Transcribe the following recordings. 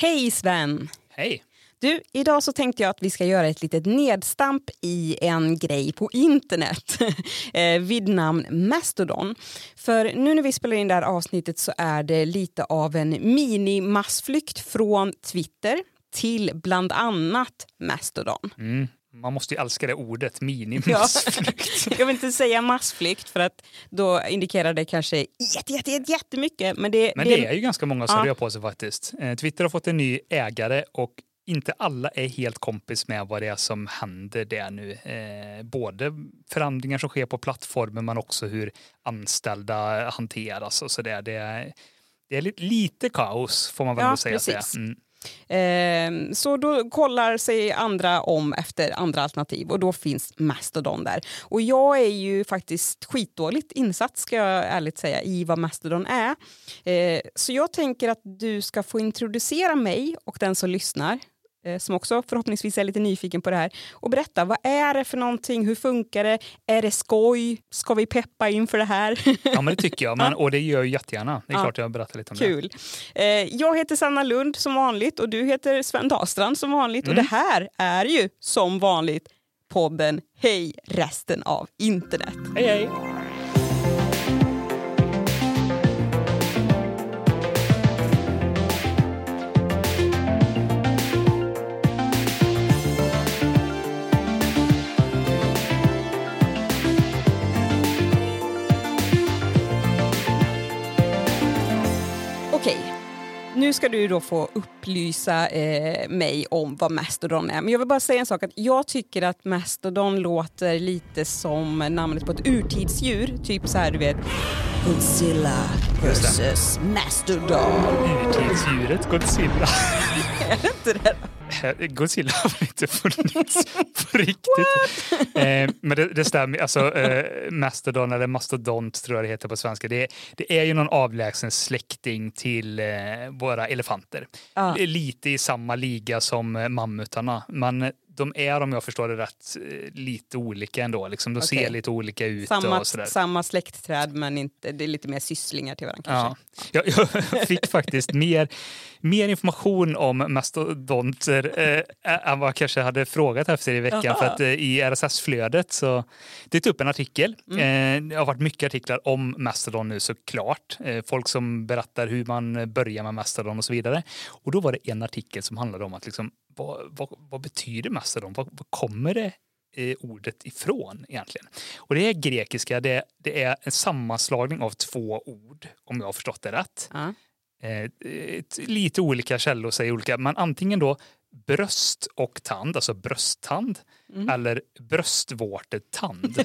Hej Sven! Hej! Du, idag så tänkte jag att vi ska göra ett litet nedstamp i en grej på internet eh, vid namn Mastodon. För nu när vi spelar in det här avsnittet så är det lite av en mini-massflykt från Twitter till bland annat Mastodon. Mm. Man måste ju älska det ordet, mini-massflykt. Ja. jag vill inte säga massflykt för att då indikerar det kanske jätte, jätte, jätte, jättemycket. Men det, men det, är ju ganska många som ja. rör på sig faktiskt. Eh, Twitter har fått en ny ägare och inte alla är helt kompis med vad det är som händer där nu. Eh, både förändringar som sker på plattformen men också hur anställda hanteras och sådär. Det, är, det är lite kaos får man väl ja, säga. Precis. Mm. Eh, så då kollar sig andra om efter andra alternativ och då finns Mastodon där. Och jag är ju faktiskt skitdåligt insatt ska jag ärligt säga i vad Mastodon är. Eh, så jag tänker att du ska få introducera mig och den som lyssnar som också förhoppningsvis är lite nyfiken på det här och berätta vad är det för någonting, hur funkar det, är det skoj, ska vi peppa inför det här? Ja men det tycker jag men, och det gör jag jättegärna. Det är ja. klart jag berättar lite om Kul. det. Eh, jag heter Sanna Lund som vanligt och du heter Sven Dahlstrand som vanligt mm. och det här är ju som vanligt podden Hej resten av internet. Hej hej! Nu ska du då få upplysa eh, mig om vad Mastodon är. Men jag vill bara säga en sak. att Jag tycker att Mastodon låter lite som namnet på ett urtidsdjur. Typ så här, du vet. Godzilla versus Mastodon. Urtidsdjuret Godzilla. är det inte det? Godzilla har inte funnits på riktigt. Eh, men det, det stämmer, alltså eh, Mastodon eller mastodont tror jag det heter på svenska. Det, det är ju någon avlägsen släkting till eh, våra elefanter. Ah. Lite i samma liga som eh, mammutarna. Men de är, om jag förstår det rätt, eh, lite olika ändå. Liksom, de okay. ser lite olika ut. Samma, och sådär. samma släktträd men inte, det är lite mer sysslingar till varandra kanske. Ja. Jag, jag fick faktiskt mer, mer information om mastodonter eh, än vad jag kanske hade frågat efter i veckan. För att eh, i RSS-flödet så det upp en artikel. Mm. Eh, det har varit mycket artiklar om Mastodon nu såklart. Eh, folk som berättar hur man börjar med Mastodon och så vidare. Och då var det en artikel som handlade om att liksom vad, vad, vad betyder mastodon? Vad, vad kommer det eh, ordet ifrån egentligen? Och det är grekiska, det, det, är en sammanslagning av två ord, om jag har förstått det rätt. Uh. Eh, lite olika källor säger olika, men antingen då bröst och tand, alltså brösttand, mm. eller bröstvårtetand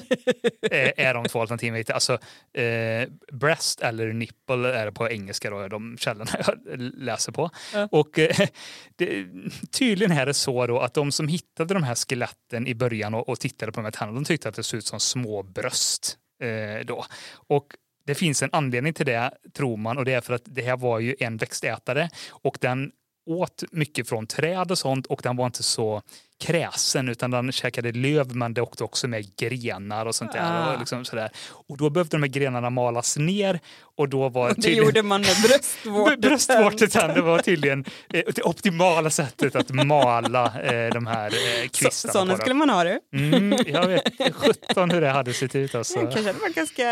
är de två alternativen. Alltså eh, breast eller nipple är det på engelska då, de källorna jag läser på. Ja. Och eh, det, tydligen är det så då att de som hittade de här skeletten i början och, och tittade på de här tänderna, de tyckte att det såg ut som små bröst. Eh, då. Och det finns en anledning till det, tror man, och det är för att det här var ju en växtätare och den åt mycket från träd och sånt och den var inte så kräsen utan den käkade löv men det åkte också med grenar och sånt där. Ah. Och, liksom sådär. och då behövde de här grenarna malas ner och då var och det gjorde man med bröstvårtetänd. bröstvårtetänd var tydligen eh, det optimala sättet att mala eh, de här eh, kvistarna. Så, sådana skulle man ha du. Mm, jag vet sjutton hur det hade sett ut. Alltså. Det kanske hade varit ganska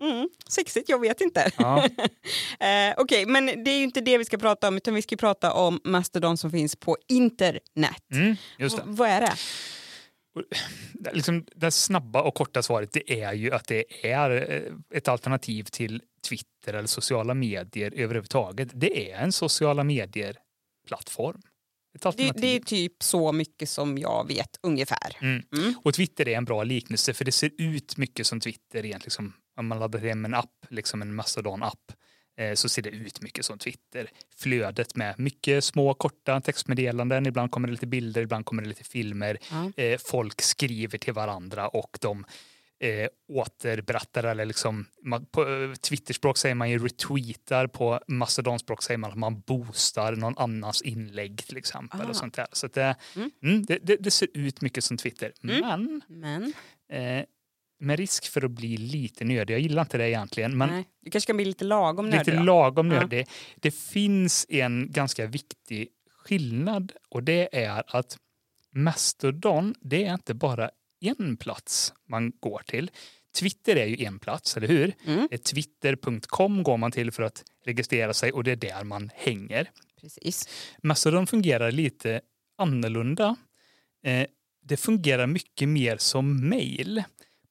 mm, sexigt, jag vet inte. Ja. eh, Okej, okay, men det är ju inte det vi ska prata om utan vi ska prata om Mastodon som finns på internet. Mm, just det vad är det? Liksom det snabba och korta svaret det är ju att det är eh, ett alternativ till Twitter eller sociala medier överhuvudtaget. Det är en sociala medier-plattform. Det, det, är typ så mycket som jag vet ungefär. Mm. Mm. Och Twitter är en bra liknelse för det ser ut mycket som Twitter egentligen. Liksom, om man laddar hem en app, liksom en Mastodon-app så ser det ut mycket som Twitter. Flödet med mycket små korta textmeddelanden, ibland kommer det lite bilder, ibland kommer det lite filmer. Mm. folk skriver till varandra och de eh, återberättar eller liksom på Twitterspråk säger man ju retweetar, på mastodonspråk säger man att man boostar någon annans inlägg till exempel. Och sånt där. Så det, mm. Mm, det, det, det, ser ut mycket som Twitter. Mm. Men, Men. Eh, med risk för att bli lite nördig, jag gillar inte det egentligen. Men Nej, du kanske kan bli lite lagom nördig. Lite lagom nördig. Ja. Det finns en ganska viktig skillnad och det är att Mastodon, det är inte bara en plats man går till. Twitter är ju en plats, eller hur? Mm. Twitter.com går man till för att registrera sig och det är där man hänger. Precis. Mastodon fungerar lite annorlunda. Eh, det fungerar mycket mer som mail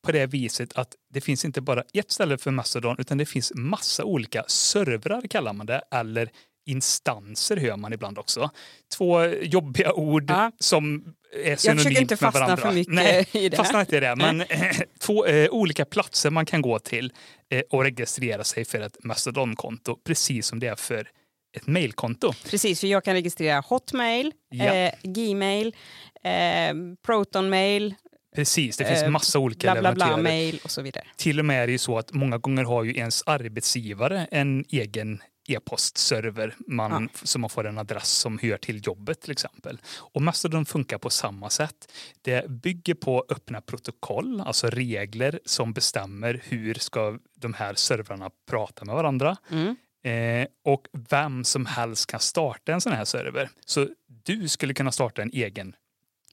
på det viset att det finns inte bara ett ställe för Mastodon utan det finns massa olika servrar kallar man det eller instanser hör man ibland också. Två jobbiga ord Ja. som är Jag försöker inte synonymt med fastna varandra. för mycket Nej, i det. fastna inte i det. Men två eh, olika platser man kan gå till eh, och registrera sig för ett Mastodon-konto precis som det är för ett mailkonto. Precis, för jag kan registrera Hotmail, Ja. eh, Gmail, eh, Protonmail, Precis, det finns Eh, massa olika bla bla bla leverantörer. mail och så vidare. Till och med är det ju så att många gånger har ju ens arbetsgivare en egen e-postserver man, som man får en adress som hör till jobbet till exempel. Och Mastodon funkar på samma sätt. Det bygger på öppna protokoll, alltså regler som bestämmer hur ska de här servrarna prata med varandra. Mm. Eh, och vem som helst kan starta en sån här server. Så du skulle kunna starta en egen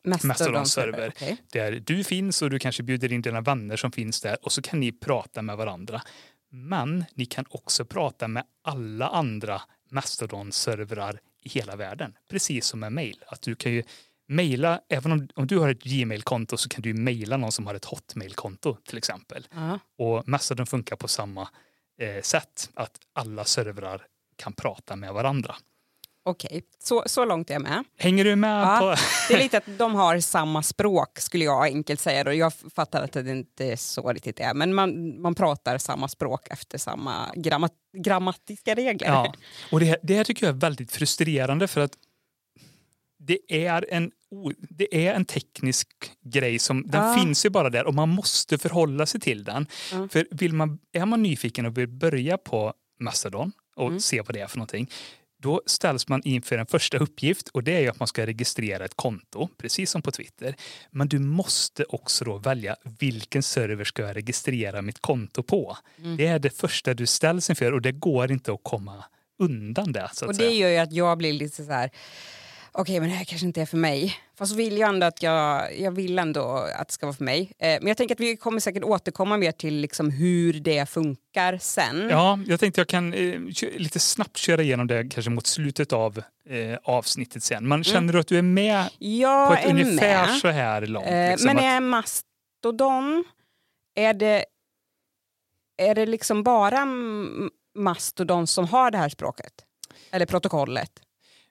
Mastodon-server. Okej. där du finns och du kanske bjuder in dina vänner som finns där och så kan ni prata med varandra. Men ni kan också prata med alla andra Mastodon-servrar i hela världen. Precis som med mail. Att du kan ju mejla, även om, om du har ett Gmail-konto så kan du mejla någon som har ett Hotmail-konto till exempel. Ja. Och Mastodon funkar på samma eh, sätt. Att alla servrar kan prata med varandra. Okej, så, så långt är jag med. Hänger du med Ja. på... Det är lite att de har samma språk skulle jag enkelt säga. Då. Jag fattar att det inte är så riktigt är, men man, man pratar samma språk efter samma grammat, grammatiska regler. Ja, och det, det här tycker jag är väldigt frustrerande för att det är en, det är en teknisk grej som den Ja. finns ju bara där och man måste förhålla sig till den. Ja. För vill man, är man nyfiken och vill börja på Mastodon och Mm. se vad det är för någonting då ställs man inför en första uppgift och det är ju att man ska registrera ett konto, precis som på Twitter. Men du måste också då välja vilken server ska jag registrera mitt konto på. Mm. Det är det första du ställs inför och det går inte att komma undan det. Och det säga. gör ju att jag blir lite så här, okej men det här kanske inte är för mig. Fast vill jag ändå att jag, jag vill ändå att det ska vara för mig. Eh, men jag tänker att vi kommer säkert återkomma mer till liksom hur det funkar sen. Ja, jag tänkte jag kan eh, lite snabbt köra igenom det kanske mot slutet av eh, avsnittet sen. Men känner du att du är med Jag på ett är ungefär med. så här långt? Eh, liksom, men att- är Mastodon, är det, är det liksom bara Mastodon som har det här språket? Eller protokollet?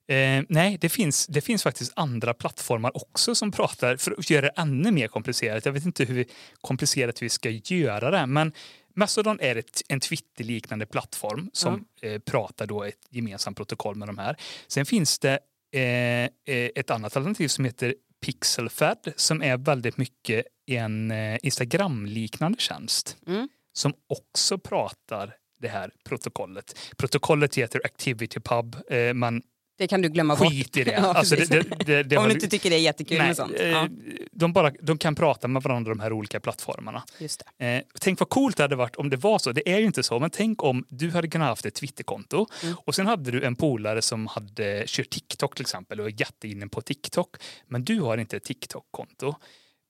Eh, nej, det finns, det finns faktiskt andra plattformar också som pratar för att göra det ännu mer komplicerat. Jag vet inte hur komplicerat vi ska göra det, men Mastodon är ett, en Twitter-liknande plattform som eh, pratar då ett gemensamt protokoll med de här. Sen finns det eh, eh, ett annat alternativ som heter Pixelfed som är väldigt mycket en eh, Instagram-liknande tjänst Mm. som också pratar det här protokollet. Protokollet heter ActivityPub. Eh, man Det kan du glömma bort. Skit i det. Ja, alltså det, det, det, Om du inte tycker det är jättekul Nej, med sånt. eh, Ja, de, bara, de kan prata med varandra, de här olika plattformarna. just. Eh, tänk vad coolt det hade varit om det var så. Det är ju inte så, men tänk om du hade kunnat haft ett Twitterkonto Mm. och sen hade du en polare som hade kört TikTok till exempel och är jätteinne på TikTok. Men du har inte ett TikTok-konto.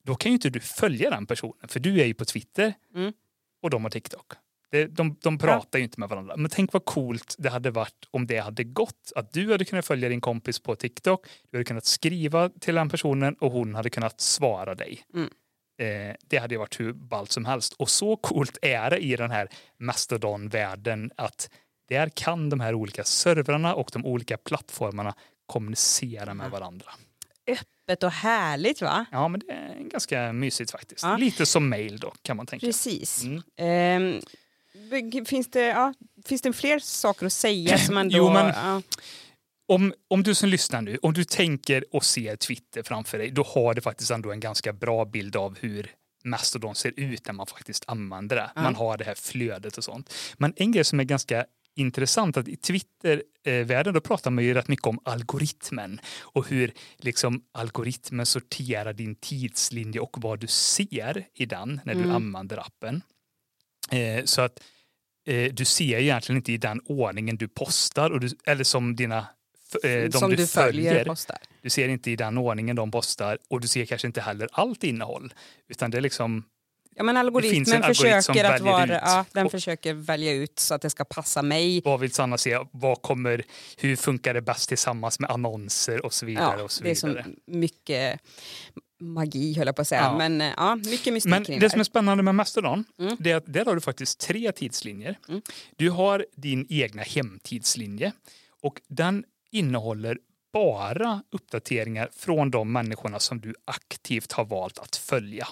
Då kan ju inte du följa den personen, för du är ju på Twitter Mm. och de har TikTok. Det, de, de pratar ju inte med varandra. Men tänk vad coolt det hade varit om det hade gått. Att du hade kunnat följa din kompis på TikTok, du hade kunnat skriva till den personen och hon hade kunnat svara dig. Mm. Eh, det hade ju varit hur ballt som helst. Och så coolt är det i den här Mastodon-världen att där kan de här olika servrarna och de olika plattformarna kommunicera med varandra. Öppet och härligt va? Ja, men det är ganska mysigt faktiskt. Ja. Lite som mail då, kan man tänka. Precis. Mm. Ehm, finns, det, ja, finns det fler saker att säga som ändå... Jo, men- ja, Om, om du som lyssnar nu, om du tänker och ser Twitter framför dig, då har du faktiskt ändå en ganska bra bild av hur Mastodon ser ut när man faktiskt använder det. Ja. Man har det här flödet och sånt. Men en grej som är ganska intressant att i Twitter-världen då pratar man ju rätt mycket om algoritmen och hur liksom algoritmen sorterar din tidslinje och vad du ser i den när du Mm. använder appen. Eh, så att eh, du ser egentligen inte i den ordningen du postar och du, eller som dina de som du, du följer, följer. postar. Du ser inte i den ordningen de postar och du ser kanske inte heller allt innehåll. Utan det är liksom Ja, men algoritmen försöker att vara, ja, den Och- försöker välja ut så att det ska passa mig. vad vill Sanna se? Vad kommer, hur funkar det bäst tillsammans med annonser och så vidare. Ja, och så det är så vidare. mycket magi höll jag på att säga. Ja. Men eh, ja, mycket mystik Men det det som är spännande med Mastodon, Mm. det är att där har du faktiskt tre tidslinjer. Mm. Du har din egna hemtidslinje och den innehåller bara uppdateringar från de människorna som du aktivt har valt att följa.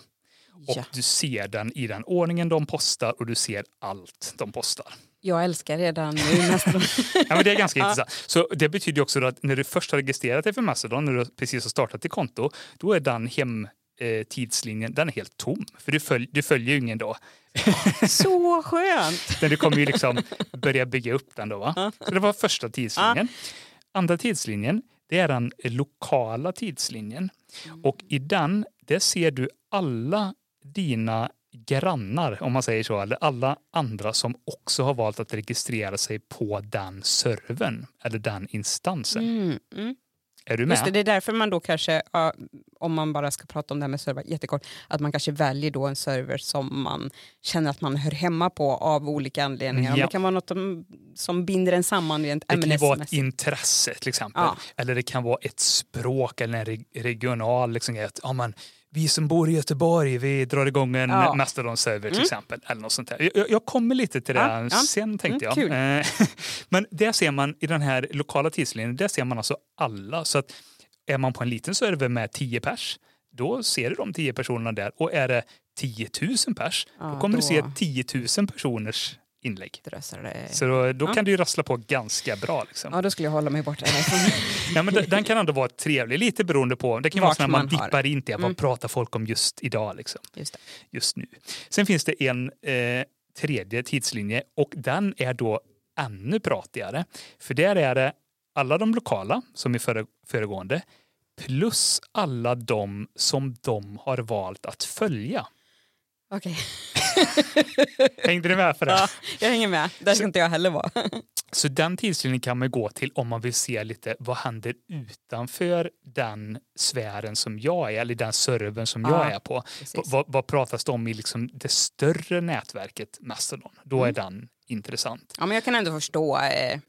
Och Ja. du ser den i den ordningen de postar och du ser allt de postar. Jag älskar redan nu nästan. Ja, men det är ganska intressant. Så det betyder också att när du först har registrerat dig för Mastodon, när du precis har startat ditt konto, då är den hem eh, tidslinjen den är helt tom. För du, följ, du följer ju ingen då. så skönt! Men du kommer ju liksom börja bygga upp den då. Va? Så det var första tidslinjen. Andra tidslinjen, det är den lokala tidslinjen. Och i den, där ser du alla dina grannar, om man säger så, eller alla andra som också har valt att registrera sig på den servern eller den instansen. Mm, mm. Är du med? Just det, det är därför man då kanske, om man bara ska prata om det här med server jättekort, att man kanske väljer då en server som man känner att man hör hemma på av olika anledningar. Om Ja. Det kan vara något som, binder en samman rent Det kan ju vara ett intresse till exempel. Ja. Eller det kan vara ett språk eller en re- regional liksom, att, ja, men, vi som bor i Göteborg, vi drar igång en Ja. Mastodon-server till Mm. exempel. Eller något sånt där. Jag, jag kommer lite till det Ja, ja. sen tänkte jag. Mm, Eh, Men där ser man i den här lokala tidslinjen, där ser man alltså alla. Så att är man på en liten server med 10 pers, då ser du de 10 personerna där. Och är det 10 000 pers, då kommer du då- se 10 000 personers inlägg. Drösar det. Så då, då Ja. kan du ju rassla på ganska bra. Liksom. Ja, då skulle jag hålla mig borta härifrån. Ja, men den, kan ändå vara trevlig, lite beroende på. Det kan vara Vart så när man, man har. dippar in till vad Mm. pratar folk om just idag, liksom, Just det. just nu. Sen finns det en eh, tredje tidslinje och den är då ännu pratigare. För där är det alla de lokala, som i före, föregående, plus alla de som de har valt att följa. Okej, Hängde ni med för det? ja, jag hänger med. Där ska inte jag heller vara. Så den tidslinjen kan man gå till om man vill se lite vad händer utanför den sfären som jag är, eller den servern som jag Ja, är på. Vad, vad pratas det om i liksom det större nätverket Mastodon? Då är Mm. den intressant. Ja, men jag kan ändå förstå eh,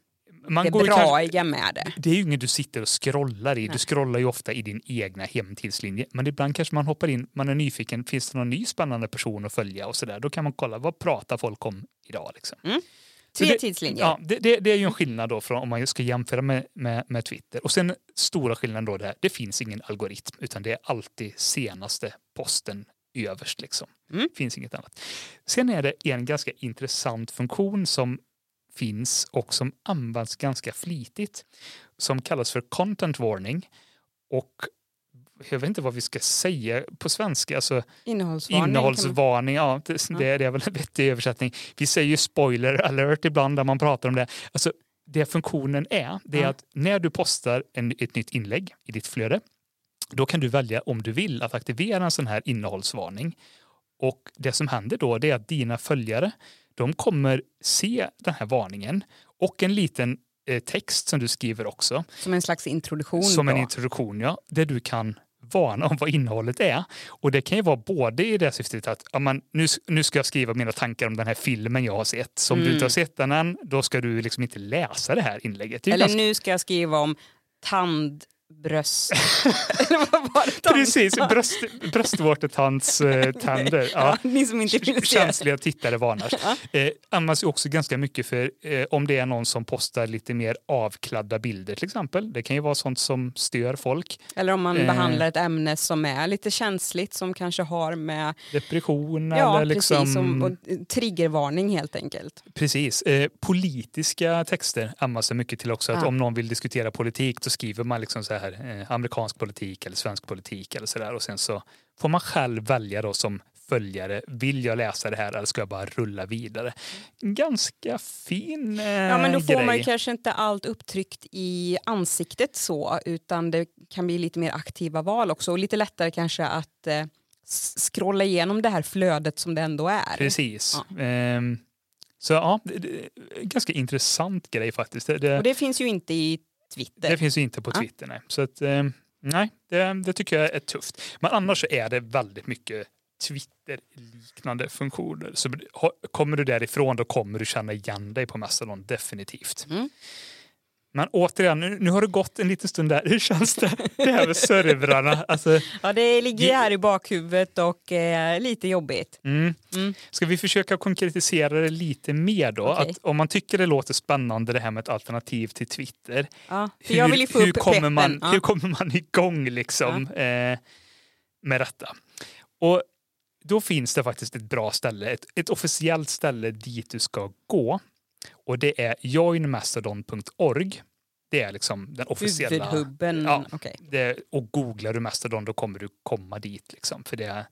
Man det går braiga med det. det är ju inget du sitter och scrollar i. Du Nej. scrollar ju ofta i din egna hemtidslinje. Men ibland kanske man hoppar in, man är nyfiken, finns det någon ny spännande person att följa och sådär. Då kan man kolla, vad pratar folk om idag? Liksom. Tre det- tidslinjer. Ja, det, det, det är ju en skillnad då från om man ska jämföra med, med, med Twitter. Och sen stora skillnaden då, det, här, det finns ingen algoritm utan det är alltid senaste posten överst. Liksom. Mm. finns inget annat. Sen är det en ganska intressant funktion som finns och som används ganska flitigt som kallas för content warning. Och jag vet inte vad vi ska säga på svenska. Alltså, Innehållsvarning. man- Innehållsvarning, ja, det, det, det är väl en vettig översättning. Vi säger ju spoiler alert ibland när man pratar om det. Alltså, det funktionen är, det är Ja. att när du postar en, ett nytt inlägg i ditt flöde, då kan du välja om du vill att aktivera en sån här innehållsvarning. Och det som händer då det är att dina följare, de kommer se den här varningen och en liten eh, text som du skriver också. Som en slags introduktion. Som en då. introduktion, ja. Där du kan varna om vad innehållet är. Och det kan ju vara både i det syftet att ja, man, nu, nu ska jag skriva mina tankar om den här filmen jag har sett. Så om du Mm. inte har sett den än, då ska du liksom inte läsa det här inlägget. Det Eller ganska- nu ska jag skriva om tandbröst. Tand- Precis, bröst, bröstvårtetands eh. Ja, Ja. ni som inte vill se. Känsliga tittare varnas. Ja. Eh, används också ganska mycket för eh, om det är någon som postar lite mer avkladda bilder till exempel. Det kan ju vara sånt som stör folk. Eller om man Eh. behandlar ett ämne som är lite känsligt som kanske har med Depression ja, eller liksom... precis, som, och, triggervarning helt enkelt. Precis. Eh, politiska texter används det mycket till också. Att om någon vill diskutera politik då skriver man liksom så här eh, amerikansk politik eller svensk politik eller så där. Och sen så får man själv välja då som följare. Vill jag läsa det här eller ska jag bara rulla vidare? Ganska fin eh, Ja, men då får grej. man kanske inte allt upptryckt i ansiktet så utan det kan bli lite mer aktiva val också och lite lättare kanske att eh, scrolla igenom det här flödet som det ändå är. Precis. Ehm, så ja, det, det, ganska intressant grej faktiskt. Det, det, Och det finns ju inte i Twitter. Det finns ju inte på Ja. Twitter. Nej. Så att, eh, nej, det, det tycker jag är tufft. Men annars så är det väldigt mycket Twitter-liknande funktioner. Så kommer du därifrån då kommer du känna igen dig på Mastodon definitivt. Mm. Men återigen, nu, nu har det gått en liten stund där. Hur känns det? Det här med servrarna. Alltså, Ja, det ligger Ge- här i bakhuvudet och eh, lite jobbigt. mm. Mm. Ska vi försöka konkretisera det lite mer då? Okej. Att om man tycker det låter spännande det här med ett alternativ till Twitter. Ja, hur, kommer man, Ja. hur kommer man igång liksom eh, med detta? Och då finns det faktiskt ett bra ställe, ett, ett officiellt ställe dit du ska gå. Och det är joinmastodon.org. Det är liksom den officiella... Huvudhubben. Ja. Okej. Det, och googlar du Mastodon då kommer du komma dit. Liksom, för det,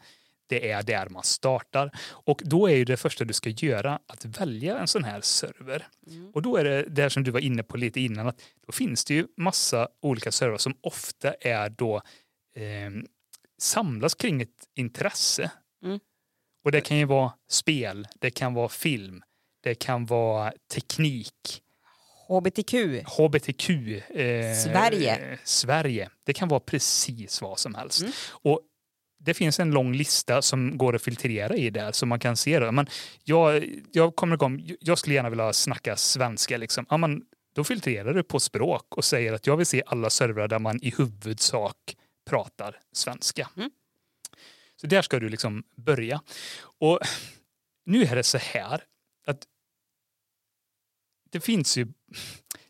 det är där man startar. Och då är ju det första du ska göra att välja en sån här server. Mm. Och då är det det som du var inne på lite innan, att då finns det ju massa olika servrar som ofta är då eh, samlas kring ett intresse. Mm. Och det kan ju vara spel, det kan vara film, det kan vara teknik, HBTQ. hbtq. Eh, Sverige. Eh, Sverige. Det kan vara precis vad som helst. Mm. Och det finns en lång lista som går att filtrera i där så man kan se det. Men jag, jag kommer igång, jag skulle gärna vilja snacka svenska. Liksom. Ja, men då filtrerar du på språk och säger att jag vill se alla servrar där man i huvudsak pratar svenska. Mm. Så där ska du liksom börja. Och nu är det så här att det finns ju,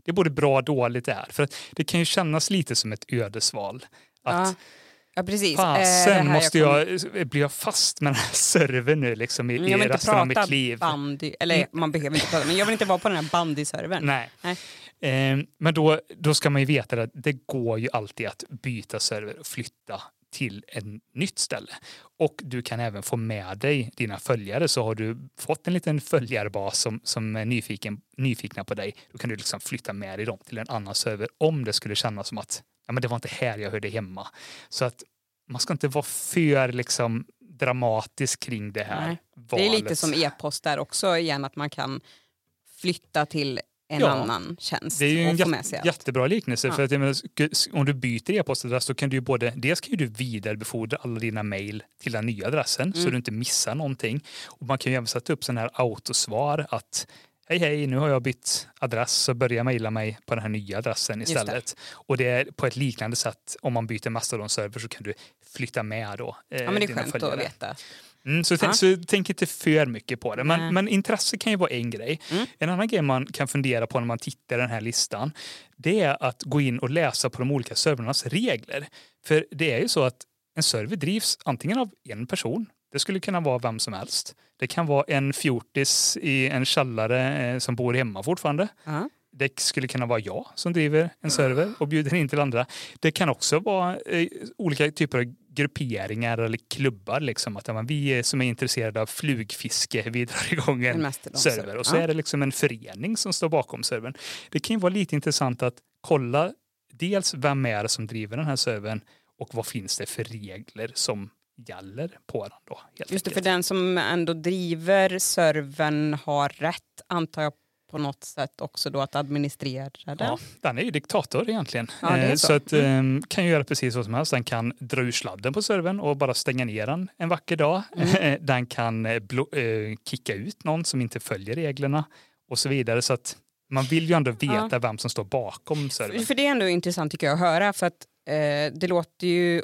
det är både bra och dåligt där. För att det kan ju kännas lite som ett ödesval. Att Ja. ja, precis. Eh, det fasen här måste kom- jag, blir jag fast med den här servern nu liksom i, Mm, i Jag resten av mitt liv? Mm. bandy, eller man behöver inte prata, men jag vill inte vara på den här bandyservern. Nej. Nej. Eh, men då, då ska man ju veta att det går ju alltid att byta server och flytta till ett nytt ställe. Och du kan även få med dig dina följare. Så har du fått en liten följarbas som, som är nyfiken, nyfikna på dig, då kan du liksom flytta med dig dem till en annan server om det skulle kännas som att ja, men det var inte här jag hörde hemma. Så att man ska inte vara för liksom, dramatisk kring det här Nej. valet. Det är lite som e-post där också igen, att man kan flytta till en Ja. annan tjänst Det är ju en allt. jättebra liknelse. Ja. För att menar, om du byter e-postadress så kan du ju både, dels kan du vidarebefordra alla dina mejl till den nya adressen så Mm. du inte missar någonting. Och man kan ju även sätta upp sån här autosvar att hej hej, nu har jag bytt adress så börja mejla mig på den här nya adressen Just det. istället. Och det är på ett liknande sätt om man byter Mastodon-server så kan du flytta med då eh, Ja, men det är dina skönt följare. att veta. Mm, så, tänk, så tänk inte för mycket på det. Men, men intresse kan ju vara en grej. Mm. En annan grej man kan fundera på när man tittar i den här listan det är att gå in och läsa på de olika servrarnas regler. För det är ju så att en server drivs antingen av en person, det skulle kunna vara vem som helst. Det kan vara en fjortis i en källare eh, som bor hemma fortfarande. Ja. Det skulle kunna vara jag som driver en server och bjuder in till andra. Det kan också vara eh, olika typer av grupperingar eller klubbar. Liksom. Att ja, vi som är intresserade av flugfiske, vi drar igång En server. Och så är det liksom en förening som står bakom servern. Det kan ju vara lite intressant att kolla dels vem är det som driver den här servern och vad finns det för regler som gäller på den då. Just det, för den som ändå driver servern har rätt, antar jag på något sätt också då att administrera den. Ja, den är ju diktator egentligen. Ja, Eh, så. att, eh, kan ju göra precis vad som helst. Den kan dra ur sladden på servern och bara stänga ner den en vacker dag. Mm. Den kan eh, eh, kicka ut någon som inte följer reglerna och så vidare. Så att man vill ju ändå veta vem som står bakom servern. För det är ändå intressant tycker jag att höra för att eh, det låter ju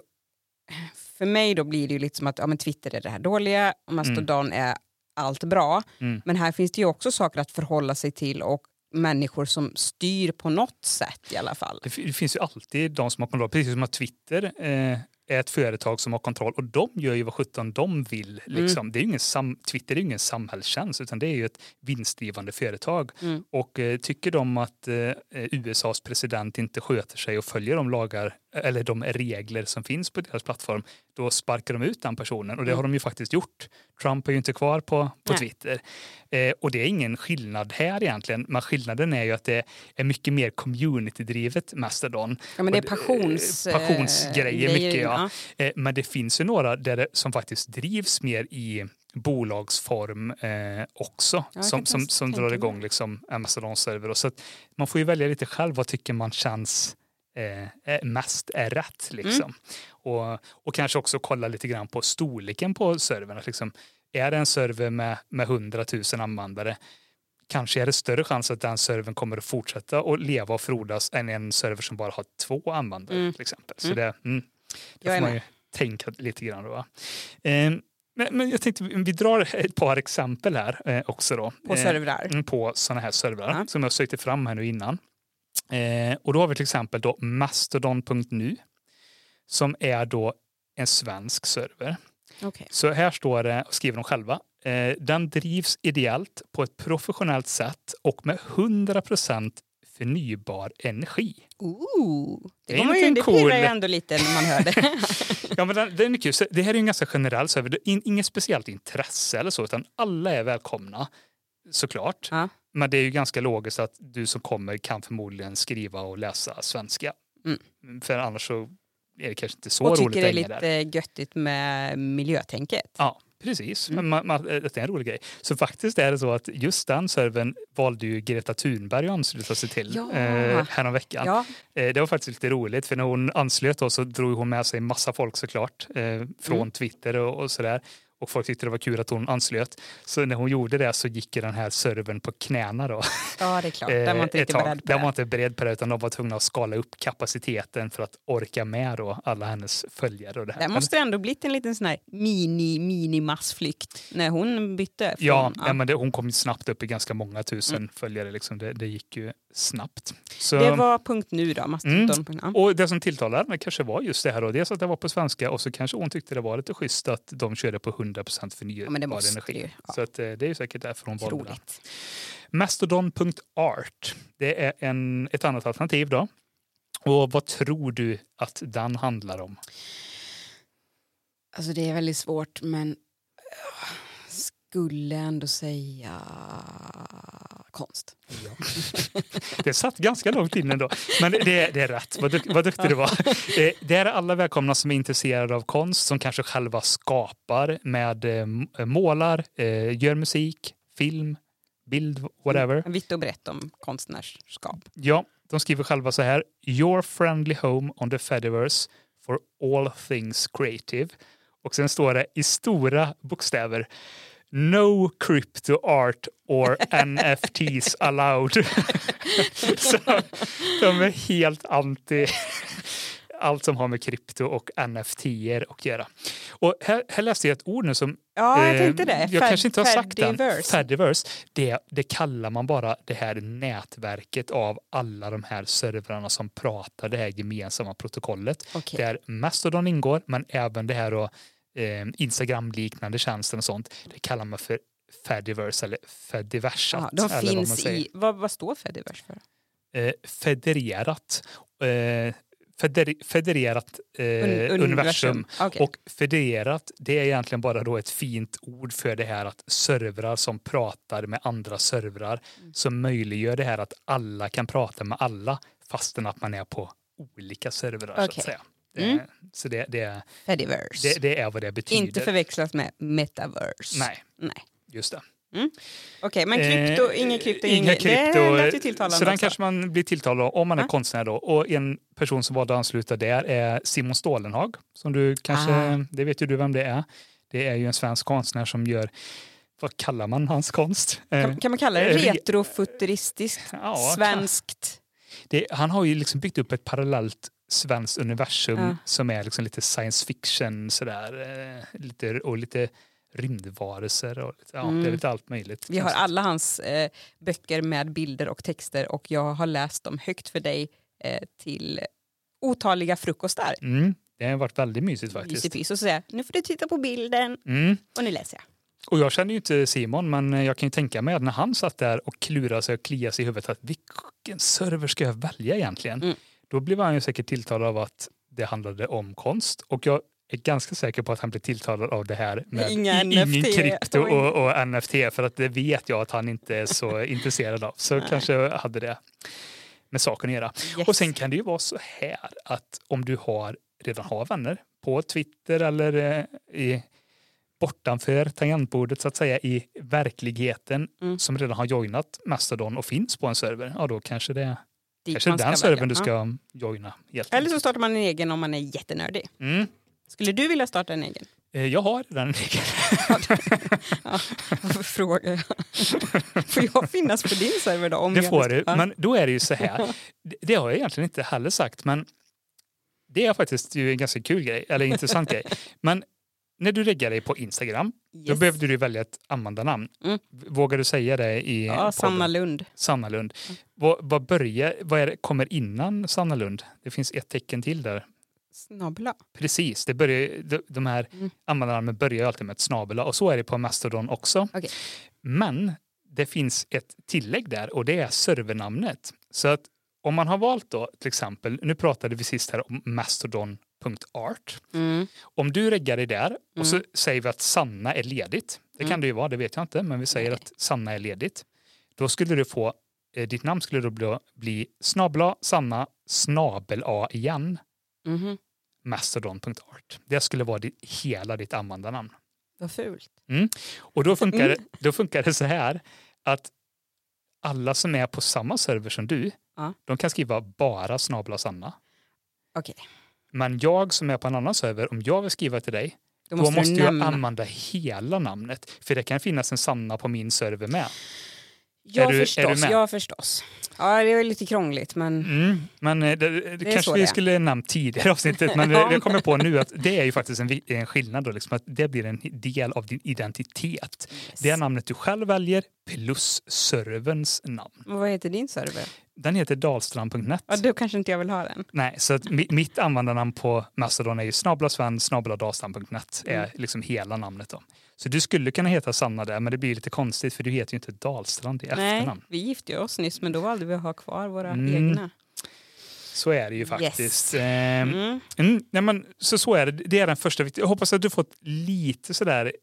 för mig då blir det ju lite som att ja, men Twitter är det här dåliga och Mastodon är allt bra. Mm. Men här finns det ju också saker att förhålla sig till och människor som styr på något sätt i alla fall. Det, finns ju alltid de som har kontroll, precis som att Twitter eh, är ett företag som har kontroll och de gör ju vad sjutton de vill. Mm. Liksom. Det är ingen sam, Twitter är ju ingen samhällstjänst utan det är ju ett vinstdrivande företag. Mm. Och eh, tycker de att eh, USAs president inte sköter sig och följer de lagar eller de regler som finns på deras plattform, då sparkar de ut den personen och det Mm. har de ju faktiskt gjort. Trump är ju inte kvar på, på Nej. Twitter. Eh, och det är ingen skillnad här egentligen, men skillnaden är ju att det är mycket mer community-drivet Mastodon. Ja, men det är Och, passions, eh, passionsgrejer eh, mycket, ja. Ja. Eh, Men det finns ju några där det, som faktiskt drivs mer i bolagsform eh, också jag som, som, som drar igång liksom Amazon-server. Så man får ju välja lite själv vad tycker man känns eh, eh, mest är rätt. Mm. Liksom. Och, och kanske också kolla lite grann på storleken på servern. Liksom, är det en server med, med 100 000 användare kanske är det större chans att den servern kommer att fortsätta att leva och frodas än en server som bara har två användare Mm. till exempel. Så Mm. det, mm, det får man ju tänka lite grann då. va. Eh, men, jag tänkte vi drar ett par exempel här eh, också då. På Eh, servrar. mm, på sådana här servrar Ja. som jag sökte fram här nu innan. Eh, och då har vi till exempel då mastodon.nu som är då en svensk server. Okej. Så här står det, och skriver de själva, den drivs ideellt på ett professionellt sätt och med 100% förnybar energi. Ooh, Det det, är man ju, det liten pirrar cool- ju ändå lite när man hör det. Ja, men den är kul. Så det här är ju en ganska generell server. Det är in- inget speciellt intresse eller så, utan alla är välkomna såklart. Ja. Men det är ju ganska logiskt att du som kommer kan förmodligen skriva och läsa svenska. Mm. För annars så är det kanske inte så och roligt tycker det är längre där. lite göttigt med miljötänket. Ja, precis. Mm. Man, man, det är en rolig grej. Så faktiskt är det så att just den servern valde ju Greta Thunberg att ansluta sig till Ja. eh, häromveckan. Ja, Eh, det var faktiskt lite roligt för när hon anslöt då så drog hon med sig massa folk såklart eh, från Mm. Twitter och, och sådär. Och folk tyckte det var kul att hon anslöt. Så när hon gjorde det så gick den här servern på knäna då. ja, det är klart. Där var man inte Eh, riktigt beredd på Den var det. inte beredd på det utan de var tvungna att skala upp kapaciteten för att orka med då alla hennes följare. Och det här. Det måste ändå blivit en liten sån här mini, mini massflykt när hon bytte. Från, Ja, ja. men det, hon kom snabbt upp i ganska många tusen Mm. följare. Liksom. Det, det gick ju snabbt. Så, Det var punkt nu då, Mastodon. Ja. Och det som tilltalade henne kanske var just det här. Då. Dels att det var på svenska och så kanske hon tyckte det var lite schysst att de körde på 100% förnybar Ja, men det måste energi. det ju. Ja. Så att, eh, det är säkert därför hon valde det. Mastodon.art. Det är en, ett annat alternativ då. Och vad tror du att den handlar om? Alltså det är väldigt svårt men skulle ändå säga konst. Det satt ganska långt in ändå. Men det, det är rätt. Vad, vad duktig du var. Det är alla välkomna som är intresserade av konst, som kanske själva skapar med eh, målar, eh, gör musik, film, bild, whatever. Vitt och brett om konstnärskap. Ja, de skriver själva så här. Your friendly home on the Fediverse for all things creative. Och sen står det i stora bokstäver. No crypto art or NFTs allowed. så de är helt anti allt som har med krypto och NFT att göra. Och här, här läste jag ett ord nu som Ja, jag Eh, tänkte det. Jag Fed- kanske inte har sagt den. Fediverse. Det, det kallar man bara det här nätverket av alla de här servrarna som pratar det här gemensamma protokollet. Okej. Där Mastodon ingår, men även det här då, eh, Instagram-liknande tjänsten och sånt. Det kallar man för Fediverse eller Fediversat. Ja, de eller vad man finns säger. i... Vad, vad står Fediverse för? Eh, federerat. Eh, feder, federerat eh, Un- universum. Okej. Och federerat, det är egentligen bara då ett fint ord för det här att servrar som pratar med andra servrar Mm. som möjliggör det här att alla kan prata med alla fastän att man är på olika servrar så Okej. att säga. Det, Mm. Så det, det, Fediverse. det, det är vad det betyder. Inte förväxlas med metaverse. Nej, Nej. just det. Okej, men krypto, Eh, ingen krypto, inga krypto. Det lät ju tilltalande Så den också. kanske man blir tilltalad om man är Ja. konstnär då. Och en person som valde att ansluta där är Simon Stålenhag. Som du kanske, Ah. det vet ju du vem det är. Det är ju en svensk konstnär som gör, vad kallar man hans konst? Eh, Kan, kan man kalla det eh, re- retrofuturistiskt, ja, svenskt? Det, han har ju liksom byggt upp ett parallellt svenskt universum Ja. som är liksom lite science fiction sådär. Eh, lite, och lite rymdvarelser och lite, ja, Mm. det är lite allt möjligt. Vi har alla hans eh, böcker med bilder och texter och jag har läst dem högt för dig eh, till otaliga frukostar. Mm, det har varit väldigt mysigt faktiskt. Mysepys. Och så säger jag, nu får du titta på bilden Mm. och nu läser jag. Och jag känner ju inte Simon, men jag kan ju tänka mig att när han satt där och klurade sig och kliade sig i huvudet att vilken server ska jag välja egentligen? Mm. Då blev han ju säkert tilltalad av att det handlade om konst och jag är ganska säker på att han blev tilltalad av det här med Inga ingen krypto och, och NFT för att det vet jag att han inte är så intresserad av. Så Nej. kanske hade det med saken att göra. Yes. Och sen kan det ju vara så här att om du har, redan har vänner på Twitter eller eh, i bortanför tangentbordet så att säga i verkligheten Mm. som redan har joinat Mastodon och finns på en server, ja då kanske det Dit kanske man ska den välja. servern du ska joina. Helt Eller så startar man en egen om man är jättenördig. mm. Skulle du vilja starta en egen? Eh, Jag har redan en egen. Ja, varför frågar jag? Får jag finnas på din server då? Om Det får du, men då är det ju så här. Det- Det har jag egentligen inte heller sagt, men det är faktiskt ju en ganska kul grej, eller intressant grej. Men när du lägger dig på Instagram, då Yes. behövde du välja ett användarnamn. Mm. Vågar du säga det i Ja? Sanna Lund. Sanna Lund. Vad, vad, börjar, vad är kommer innan Sanna Lund? Det finns ett tecken till där. Snabla. Precis, det börjar, de, de här Mm. användarnamnen börjar alltid med ett snabel och så är det på Mastodon också. Okej. Men det finns ett tillägg där och det är servernamnet. Så att om man har valt då till exempel, nu pratade vi sist här om mastodon.art. Mm. Om du reggar dig där och så Mm. säger vi att Sanna är ledigt. Det kan Mm. det ju vara, det vet jag inte, men vi säger Nej. att Sanna är ledigt. Då skulle du få, eh, ditt namn skulle då bli, bli snabla Sanna snabel A igen Mhm. mastodon.art. Det skulle vara ditt, hela ditt användarnamn. Vad fult. Och då funkar, Mm. det, då funkar det så här att alla som är på samma server som du, Ja. de kan skriva bara snabla Sanna. Okej, Men jag som är på en annan server, om jag vill skriva till dig, då då måste, måste, du jag nämna. använda hela namnet. För det kan finnas en Sanna på min server med. Ja, du- förstås. Ja, förstås. Ja, det är lite krångligt, men Mm, men eh, det, det, är kanske vi det skulle nämnt tidigare avsnittet, men Ja. det jag kommer på nu att det är ju faktiskt en, en skillnad då, liksom, att det blir en del av din identitet. yes. Det är namnet du själv väljer plus serverns namn. Och Vad heter din server? Den heter dalstrand.net. Ja, då kanske inte jag vill ha den. Nej, så att mi- mitt användarnamn på Mastodon är ju snabbelasven, snabbeladalstrand.net är Mm. liksom hela namnet då. Så du skulle kunna heta Sanna där, men det blir lite konstigt för du heter ju inte Dalstrand i Nej, efternamn. vi gifte oss nyss, men då valde vi att ha kvar våra Mm. egna. Så är det ju Yes. faktiskt. Ehm, Mm. Mm, nej men, så, så är det. Det är den första. Jag hoppas att du fått lite sådär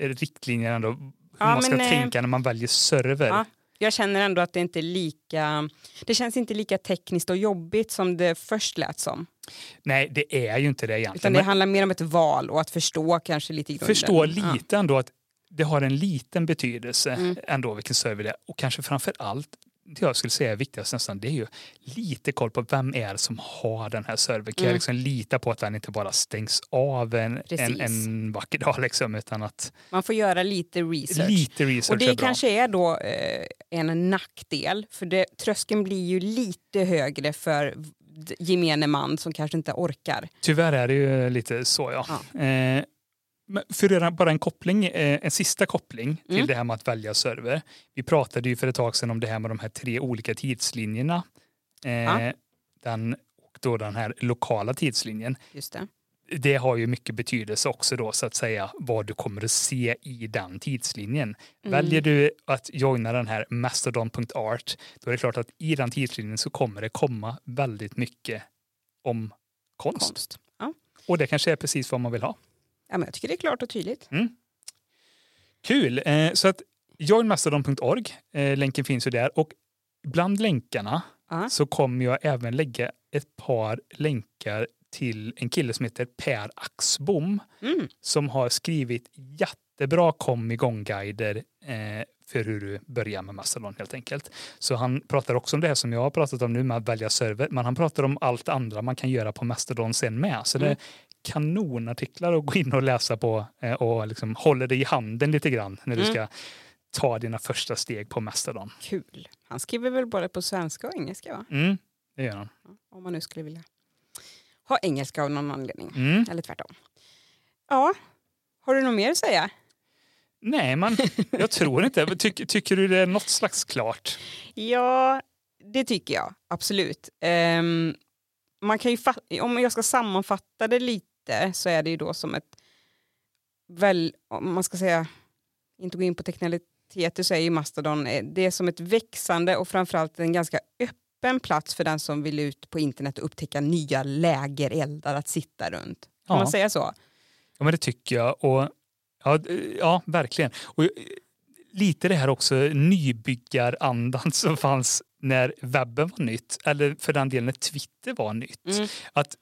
eh, riktlinjer ändå. Hur Ja, man ska men, eh, tänka när man väljer server. Ja. Jag känner ändå att det inte är lika, det känns inte lika tekniskt och jobbigt som det först lät som. Nej, det är ju inte det egentligen. Utan det Men handlar mer om ett val och att förstå kanske lite i grunden. förstå Ja. lite ändå att det har en liten betydelse Mm. ändå vilken server det är. Och kanske framför allt, det jag skulle säga är viktigast nästan, det är ju lite koll på vem är det som har den här servern. Kan jag Mm. liksom lita på att den inte bara stängs av en, en, en vacker dag liksom, utan att Man får göra lite research. lite research och det är kanske är då eh, en nackdel, för det, tröskeln blir ju lite högre för gemene man som kanske inte orkar. Tyvärr är det ju lite så ja. Eh, men för att göra bara en koppling, eh, en sista koppling till Mm. det här med att välja server. Vi pratade ju för ett tag sedan om det här med de här tre olika tidslinjerna. Eh, Ja. den, och då den här lokala tidslinjen. Just det. Det har ju mycket betydelse också då så att säga vad du kommer att se i den tidslinjen. Mm. Väljer du att joina den här mastodon.art då är det klart att i den tidslinjen så kommer det komma väldigt mycket om konst. Konst. Ja. Och det kanske är precis vad man vill ha. Ja, men jag tycker det är klart och tydligt. Kul! Eh, så att joinmastodon.org, eh, länken finns ju där. Och bland länkarna Ja. så kommer jag även lägga ett par länkar till en kille som heter Per Axbom Mm. som har skrivit jättebra kom igång-guider eh, för hur du börjar med Mastodon helt enkelt. Så han pratar också om det här som jag har pratat om nu med att välja server, men han pratar om allt andra man kan göra på Mastodon sen med. Så det Mm. är kanonartiklar att gå in och läsa på eh, och liksom håller dig i handen lite grann när du Mm. ska ta dina första steg på Mastodon. Kul. Han skriver väl både på svenska och engelska, va? Mm, det gör han. Om man nu skulle vilja ha engelska av någon anledning. Mm. Eller tvärtom. Ja, har du något mer att säga? Nej, men jag tror inte. Tyck, tycker du det är något slags klart? Ja, det tycker jag absolut. Ehm, man kan ju om jag ska sammanfatta det lite så är det ju då som ett, väl, om man ska säga, inte gå in på teknikaliteter så är ju Mastodon, eh, det är som ett växande och framförallt en ganska öppen plats för den som vill ut på internet och upptäcka nya lägereldar att sitta runt. Kan Ja. man säga så? Ja, men det tycker jag. Och, ja, ja, verkligen. Och, eh, lite det här också nybyggarandan som fanns när webben var nytt, eller för den delen när Twitter var nytt. Mm. Att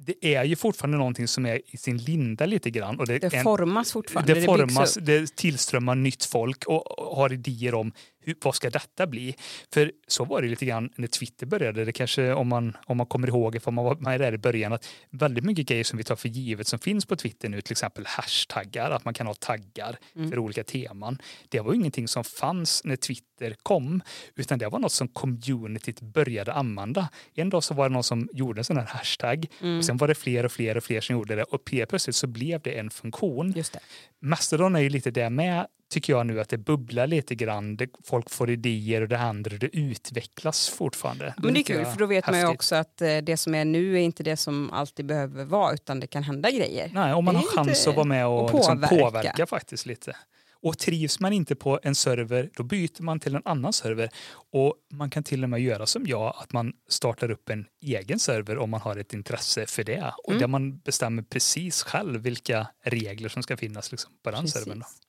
det är ju fortfarande någonting som är i sin linda lite grann. Och det, det formas fortfarande. Det, formas, det tillströmmar nytt folk och har idéer om hur, vad ska detta bli? För så var det lite grann när Twitter började. Det kanske om man, om man kommer ihåg, ifall man var med där i början, att väldigt mycket grejer som vi tar för givet som finns på Twitter nu, till exempel hashtaggar, att man kan ha taggar mm. för olika teman. Det var ingenting som fanns när Twitter kom, utan det var något som communityt började använda. En dag så var det någon som gjorde en sån här hashtag mm. och sen var det fler och fler och fler som gjorde det och plötsligt så blev det en funktion. Just det. Mastodon är ju lite det med tycker jag nu att det bubblar lite grann. Det, folk får idéer och det och det utvecklas fortfarande. Men det är kul för då vet häftigt. man ju också att eh, det som är nu är inte det som alltid behöver vara utan det kan hända grejer. Nej, om man har chans att vara med och, och påverka. Liksom påverka faktiskt lite. Och trivs man inte på en server, då byter man till en annan server. Och man kan till och med göra som jag, att man startar upp en egen server om man har ett intresse för det. Och mm. där man bestämmer precis själv vilka regler som ska finnas liksom, på den precis. servern. Då.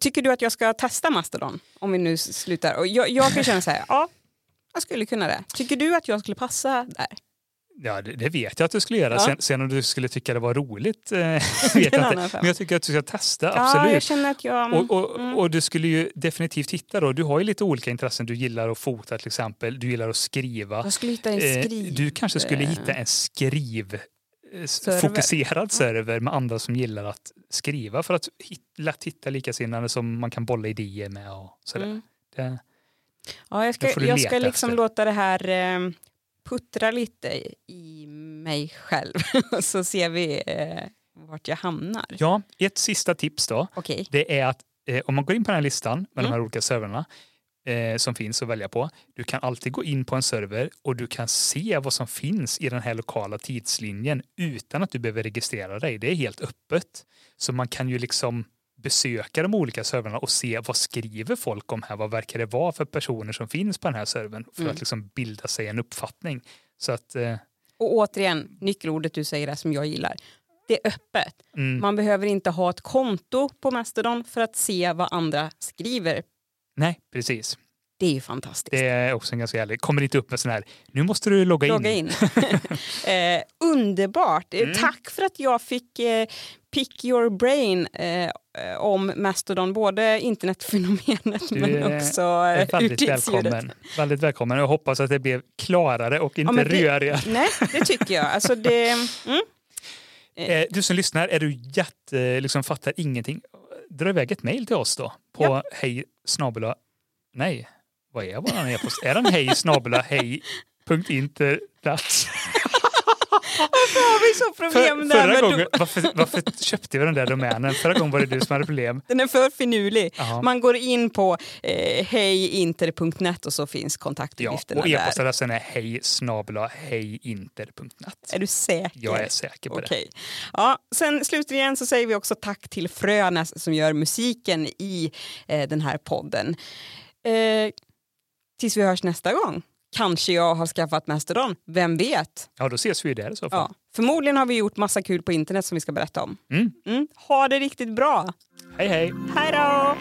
Tycker du att jag ska testa Mastodon? Om vi nu slutar. Och jag, jag kan känna så här, ja, jag skulle kunna det. Tycker du att jag skulle passa där? Ja, det, det vet jag att du skulle göra. Ja. Sen, sen, om du skulle tycka det var roligt eh, vet jag inte. Men jag tycker att du ska testa, ja, absolut. Jag känner att jag, och, och, mm. och, du skulle ju definitivt hitta då, du har ju lite olika intressen. Du gillar att fota till exempel, du gillar att skriva. Jag skulle hitta en eh, skriv... Du kanske skulle hitta en skriv server. fokuserad server med andra som gillar att skriva för att hit, lätt hitta likasinnade som man kan bolla idéer med. Och sådär. Mm. Det, ja, jag ska, jag ska liksom låta det här eh, puttra lite i mig själv så ser vi eh, vart jag hamnar. Ja, ett sista tips då. Okay. Det är att eh, om man går in på den här listan med mm. de här olika servrarna eh, som finns att välja på. Du kan alltid gå in på en server och du kan se vad som finns i den här lokala tidslinjen utan att du behöver registrera dig. Det är helt öppet. Så man kan ju liksom besöka de olika servrarna och se vad skriver folk om här? Vad verkar det vara för personer som finns på den här servern för mm. att liksom bilda sig en uppfattning. Så att, eh... Och återigen, nyckelordet du säger är som jag gillar. Det är öppet. Mm. Man behöver inte ha ett konto på Mastodon för att se vad andra skriver Nej, precis. Det är ju fantastiskt. Det är också en ganska härlig. Kommer inte upp med sån här, nu måste du logga in. Logga in. eh, underbart. Mm. Tack för att jag fick eh, pick your brain eh, om Mastodon, både internetfenomenet men också är väldigt välkommen. väldigt välkommen. Jag hoppas att det blev klarare och inte ja, rörigare. Nej, det tycker jag. Alltså det, mm. Eh, du som lyssnar, är du jätte, liksom fattar ingenting dra iväg ett mejl till oss då på ja. hej snabela, nej, vad är vår e-post? är den hej snabela hej punkt internet? Varför har vi så problem för, förra gången, varför, varför, köpte vi den där domänen? Förra gången var det du som hade problem. Den är för finurlig. Aha. Man går in på eh, hejinter.net och så finns kontaktuppgifterna ja, och e-postadressen är hej hejinter.net. Är du säker? Jag är säker på okay. det. Ja, sen slutligen så säger vi också tack till Frönäs som gör musiken i eh, den här podden. Eh, tills vi hörs nästa gång kanske jag har skaffat Mastodon. Vem vet? Ja, då ses vi där i så fall. Ja. Förmodligen har vi gjort massa kul på internet som vi ska berätta om. Mm. Mm. Ha det riktigt bra. Hej hej. Hej då.